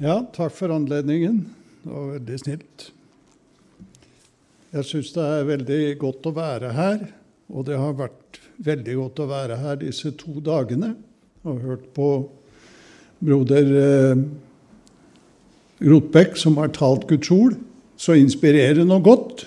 Ja, takk for anledningen. Det var veldig snilt. Jeg syns det er veldig godt å være her, og det har vært veldig godt å være her disse to dagene og hørt på broder eh, Rotbekk, som har talt Guds ord. Så inspirerende og godt.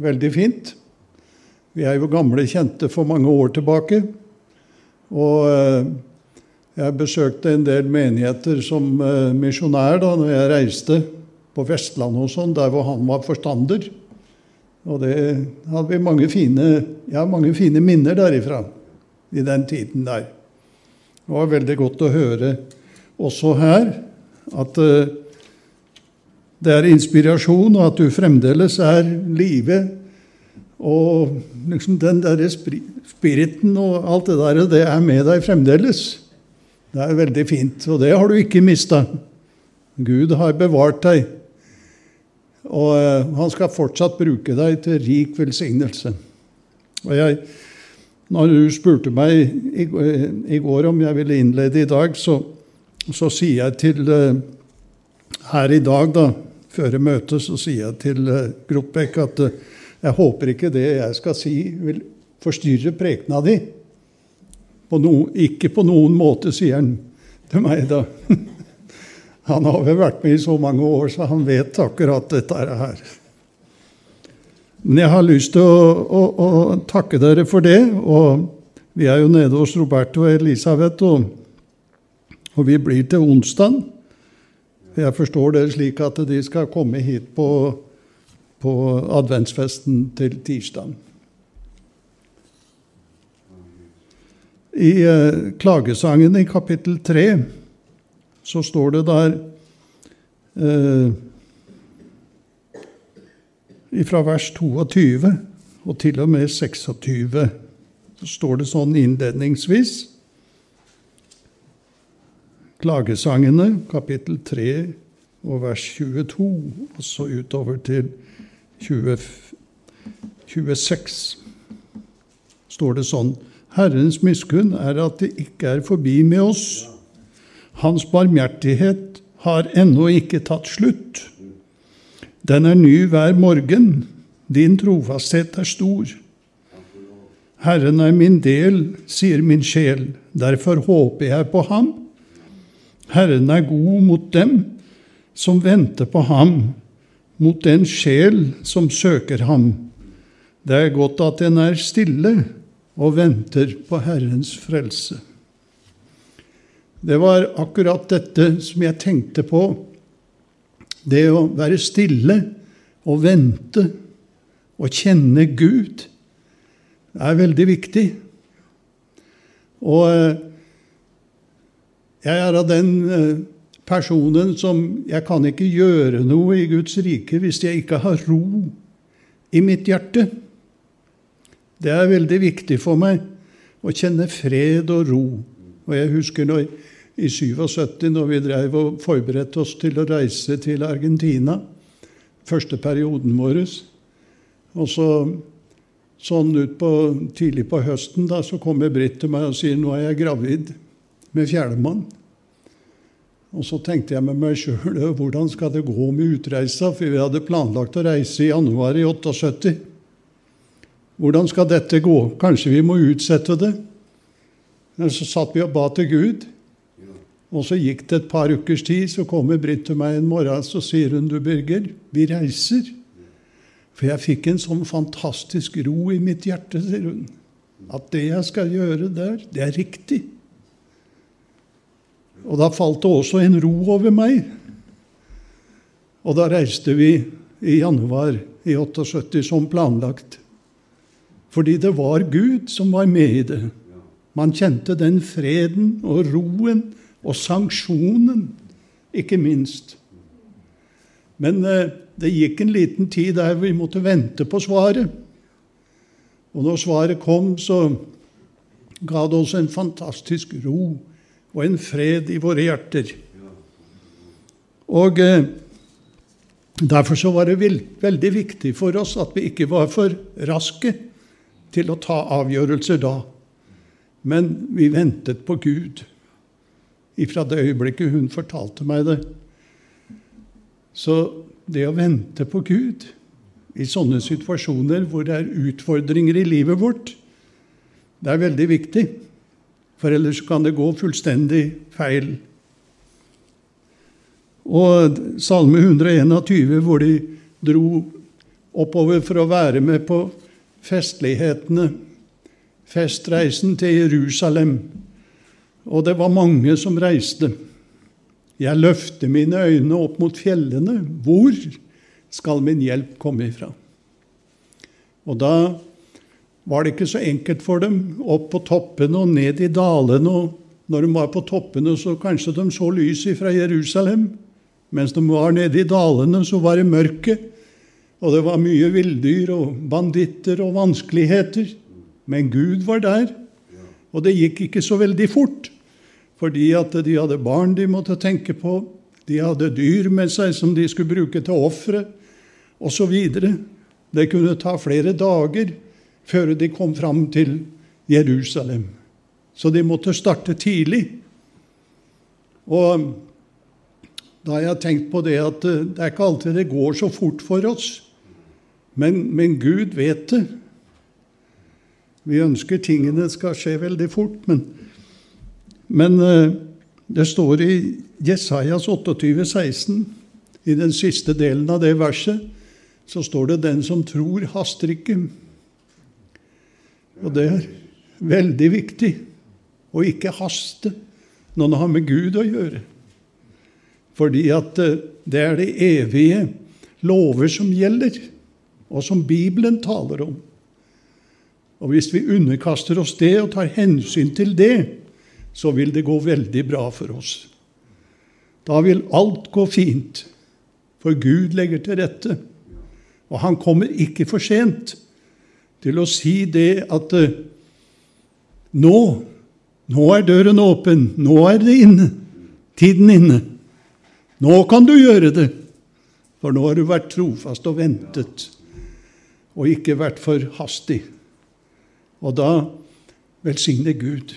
Veldig fint. Vi er jo gamle kjente for mange år tilbake. Og eh, jeg besøkte en del menigheter som uh, misjonær da når jeg reiste på Vestlandet og sånn, der hvor han var forstander. Og det hadde vi mange fine, ja, mange fine minner derifra i den tiden der. Det var veldig godt å høre også her at uh, det er inspirasjon, og at du fremdeles er live. Og liksom den derre spiriten og alt det der, det er med deg fremdeles. Det er veldig fint, og det har du ikke mista. Gud har bevart deg, og eh, han skal fortsatt bruke deg til rik velsignelse. Og jeg, når du spurte meg i går om jeg ville innlede i dag, så, så sier jeg til eh, Her i dag, da, før møtet, så sier jeg til eh, Gropbekk at jeg håper ikke det jeg skal si, vil forstyrre prekena di. På no, ikke på noen måte, sier han til meg da. Han har vel vært med i så mange år, så han vet akkurat dette her. Men jeg har lyst til å, å, å takke dere for det. Og vi er jo nede hos Roberto og Elisabeth, og, og vi blir til onsdag. Jeg forstår det slik at de skal komme hit på, på adventsfesten til tirsdag. I eh, klagesangen i kapittel 3 så står det der eh, fra vers 22 og til og med 26 så står det sånn innledningsvis. Klagesangene, kapittel 3 og vers 22, og så utover til 20, 26, står det sånn Herrens miskunn er at det ikke er forbi med oss. Hans barmhjertighet har ennå ikke tatt slutt. Den er ny hver morgen. Din trofasthet er stor. Herren er min del, sier min sjel, derfor håper jeg på ham. Herren er god mot dem som venter på ham, mot den sjel som søker ham. Det er godt at den er stille og venter på Herrens frelse. Det var akkurat dette som jeg tenkte på. Det å være stille og vente og kjenne Gud er veldig viktig. Og eh, jeg er av den eh, personen som Jeg kan ikke gjøre noe i Guds rike hvis jeg ikke har ro i mitt hjerte. Det er veldig viktig for meg å kjenne fred og ro. Og jeg husker når, i 77, når vi drev og forberedte oss til å reise til Argentina, første perioden vår, og så sånn ut på, tidlig på høsten da, så kommer Britt til meg og sier nå er jeg gravid med fjerdemann. Og så tenkte jeg med meg sjøl hvordan skal det gå med utreisa, for vi hadde planlagt å reise i januar i 78. Hvordan skal dette gå? Kanskje vi må utsette det? Men så satt vi og ba til Gud. Og så gikk det et par ukers tid, så kommer Britt til meg en morgen så sier hun, du Birger, vi reiser. For jeg fikk en sånn fantastisk ro i mitt hjerte, sier hun. At det jeg skal gjøre der, det er riktig. Og da falt det også en ro over meg. Og da reiste vi i januar i 78 som planlagt. Fordi det var Gud som var med i det. Man kjente den freden og roen og sanksjonen, ikke minst. Men eh, det gikk en liten tid der vi måtte vente på svaret. Og når svaret kom, så ga det oss en fantastisk ro og en fred i våre hjerter. Og eh, Derfor så var det veldig viktig for oss at vi ikke var for raske til å ta avgjørelser da. Men vi ventet på Gud. ifra det øyeblikket hun fortalte meg det. Så det å vente på Gud i sånne situasjoner hvor det er utfordringer i livet vårt, det er veldig viktig. For ellers kan det gå fullstendig feil. Og Salme 121, hvor de dro oppover for å være med på festlighetene, festreisen til Jerusalem. Og det var mange som reiste. Jeg løfter mine øyne opp mot fjellene. Hvor skal min hjelp komme ifra? Og da var det ikke så enkelt for dem. Opp på toppene og ned i dalene. Og når de var på toppene, så kanskje de så lyset fra Jerusalem. Mens de var nede i dalene, så var det mørke. Og det var mye villdyr og banditter og vanskeligheter. Men Gud var der. Og det gikk ikke så veldig fort fordi at de hadde barn de måtte tenke på, de hadde dyr med seg som de skulle bruke til ofre, osv. Det kunne ta flere dager før de kom fram til Jerusalem. Så de måtte starte tidlig. Og da har jeg tenkt på det at det er ikke alltid det går så fort for oss. Men, men Gud vet det. Vi ønsker tingene skal skje veldig fort, men men eh, det står i Jesajas 28, 16, i den siste delen av det verset, så står det 'den som tror, haster ikke'. Og det er veldig viktig å ikke haste når det har med Gud å gjøre. Fordi at eh, det er de evige lover som gjelder, og som Bibelen taler om. Og hvis vi underkaster oss det og tar hensyn til det, så vil det gå veldig bra for oss. Da vil alt gå fint, for Gud legger til rette. Og han kommer ikke for sent til å si det at uh, nå, nå er døren åpen, nå er det inne, tiden inne. Nå kan du gjøre det, for nå har du vært trofast og ventet, og ikke vært for hastig. Og da velsigne Gud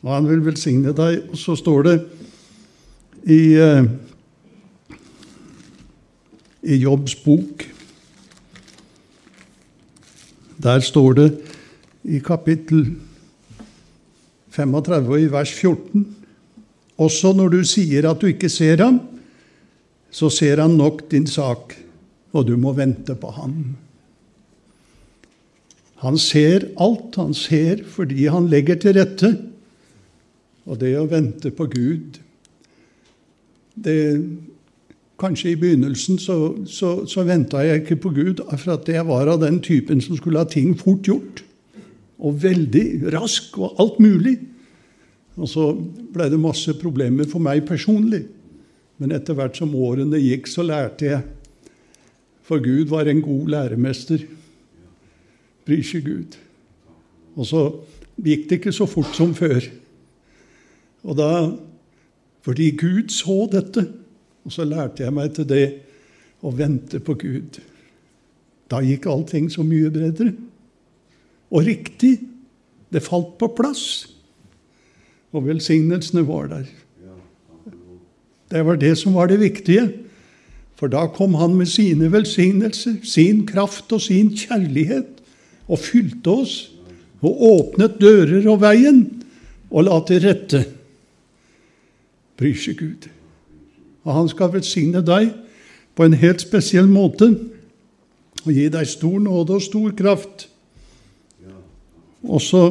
og han vil velsigne deg. Og så står det i, uh, i Jobbs bok Der står det i kapittel 35 og i vers 14 Også når du sier at du ikke ser ham, så ser han nok din sak, og du må vente på ham. Han ser alt. Han ser fordi han legger til rette. Og det å vente på Gud det, Kanskje i begynnelsen så, så, så venta jeg ikke på Gud, for at jeg var av den typen som skulle ha ting fort gjort. Og veldig rask og alt mulig. Og så ble det masse problemer for meg personlig. Men etter hvert som årene gikk, så lærte jeg. For Gud var en god læremester. Bryr seg Gud. Og så gikk det ikke så fort som før. Og da, Fordi Gud så dette, og så lærte jeg meg til det å vente på Gud. Da gikk allting så mye bedre. Og riktig. Det falt på plass. Og velsignelsene var der. Det var det som var det viktige. For da kom han med sine velsignelser, sin kraft og sin kjærlighet, og fylte oss, og åpnet dører og veien, og la til rette bryr seg Gud. Og han skal velsigne deg på en helt spesiell måte og gi deg stor nåde og stor kraft. Og så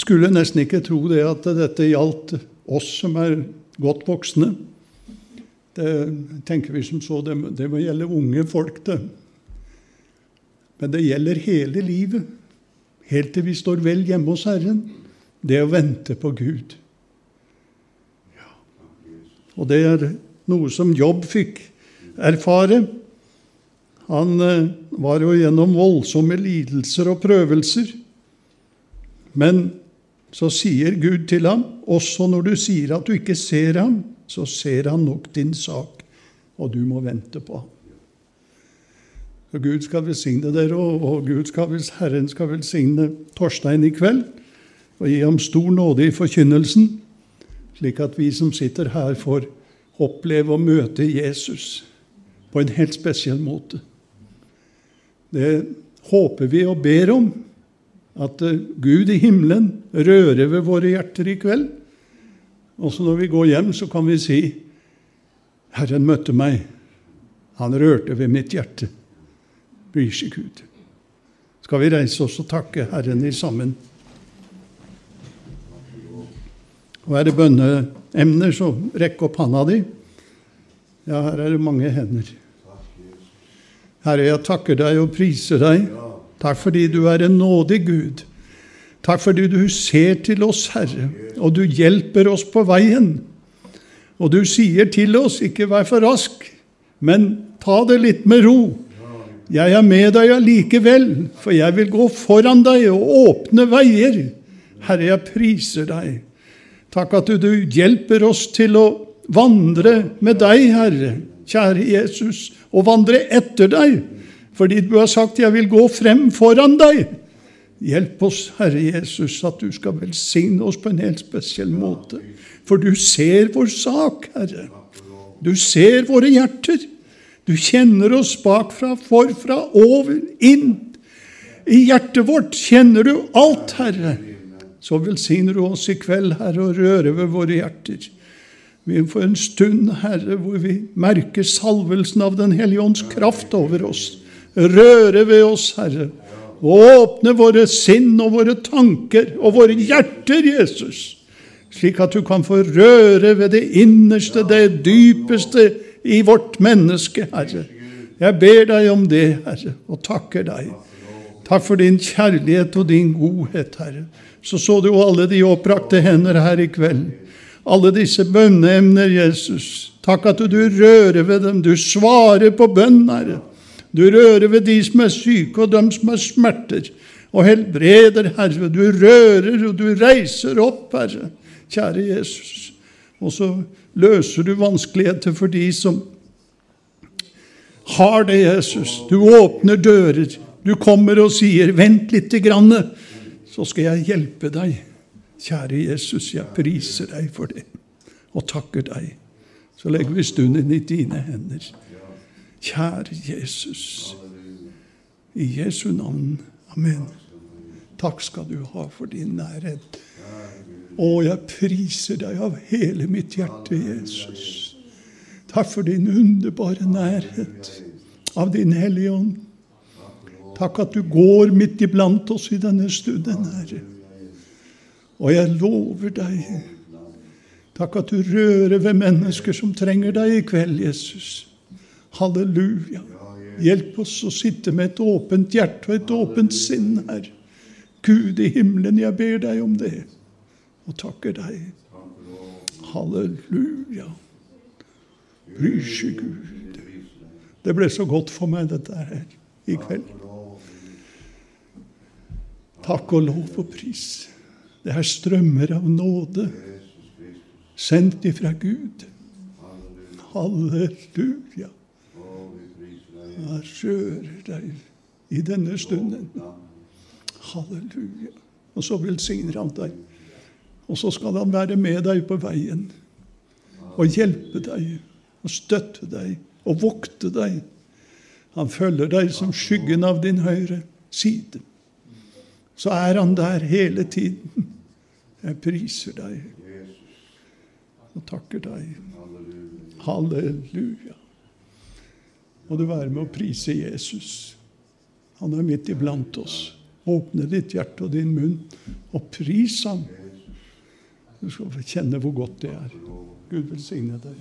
skulle jeg nesten ikke tro det at dette gjaldt oss som er godt voksne. Det tenker vi som så, det, det må gjelde unge folk, det. Men det gjelder hele livet, helt til vi står vel hjemme hos Herren. Det å vente på Gud. Og det er noe som Jobb fikk erfare. Han eh, var jo gjennom voldsomme lidelser og prøvelser. Men så sier Gud til ham, også når du sier at du ikke ser ham, så ser han nok din sak, og du må vente på ham. Så Gud skal velsigne dere, og Gud skal, Herren skal velsigne Torstein i kveld. og gi ham stor nåde i forkynnelsen, slik at vi som sitter her, får oppleve å møte Jesus på en helt spesiell måte. Det håper vi og ber om, at eh, Gud i himmelen rører ved våre hjerter i kveld. Også når vi går hjem, så kan vi si Herren møtte meg. Han rørte ved mitt hjerte. Bryr seg Gud. Skal vi reise oss og takke Herren i sammen? Og er det bønneemner, så rekk opp handa di. Ja, her er det mange hender. Herre, jeg takker deg og priser deg. Takk fordi du er en nådig Gud. Takk fordi du ser til oss, Herre, og du hjelper oss på veien. Og du sier til oss, ikke vær for rask, men ta det litt med ro. Jeg er med deg allikevel, for jeg vil gå foran deg og åpne veier. Herre, jeg priser deg. Takk at du hjelper oss til å vandre med deg, Herre, kjære Jesus, og vandre etter deg, fordi du har sagt 'jeg vil gå frem foran deg'. Hjelp oss, Herre Jesus, at du skal velsigne oss på en helt spesiell måte. For du ser vår sak, Herre. Du ser våre hjerter. Du kjenner oss bakfra, forfra, over, inn. I hjertet vårt kjenner du alt, Herre. Så velsigner du oss i kveld, Herre, og rører ved våre hjerter. Vi får en stund, Herre, hvor vi merker salvelsen av Den hellige ånds kraft over oss. Røre ved oss, Herre. Og åpne våre sinn og våre tanker og våre hjerter, Jesus. Slik at du kan få røre ved det innerste, det dypeste i vårt menneske, Herre. Jeg ber deg om det, Herre, og takker deg. Takk for din kjærlighet og din godhet, Herre. Så så du alle de oppbrakte hender her i kveld. Alle disse bønneemner, Jesus. Takk at du rører ved dem. Du svarer på bønn, Herre. Du rører ved de som er syke, og dem som har smerter, og helbreder, Herre. Du rører, og du reiser opp, Herre. Kjære Jesus. Og så løser du vanskeligheter for de som har det, Jesus. Du åpner dører. Du kommer og sier 'vent lite grann', så skal jeg hjelpe deg. Kjære Jesus, jeg priser deg for det og takker deg. Så legger vi stunden i dine hender. Kjære Jesus. I Jesu navn. Amen. Takk skal du ha for din nærhet. Å, jeg priser deg av hele mitt hjerte, Jesus. Takk for din underbare nærhet av din Hellige Ånd. Takk at du går midt iblant oss i denne stunden, Herre. Og jeg lover deg Takk at du rører ved mennesker som trenger deg i kveld, Jesus. Halleluja. Hjelp oss å sitte med et åpent hjerte og et åpent sinn, Herre. Gud i himmelen, jeg ber deg om det og takker deg. Halleluja. Seg Gud. Det ble så godt for meg, dette her i kveld. Takk og lov og pris. Det er strømmer av nåde sendt ifra Gud. Halleluja. Jeg rører deg i denne stunden. Halleluja. Og så velsigner han deg. Og så skal han være med deg på veien og hjelpe deg og støtte deg og vokte deg. Han følger deg som skyggen av din høyre side. Så er han der hele tiden. Jeg priser deg og takker deg. Halleluja. Må du være med å prise Jesus. Han er midt iblant oss. Åpne ditt hjerte og din munn og pris ham. Du skal kjenne hvor godt det er. Gud velsigne deg.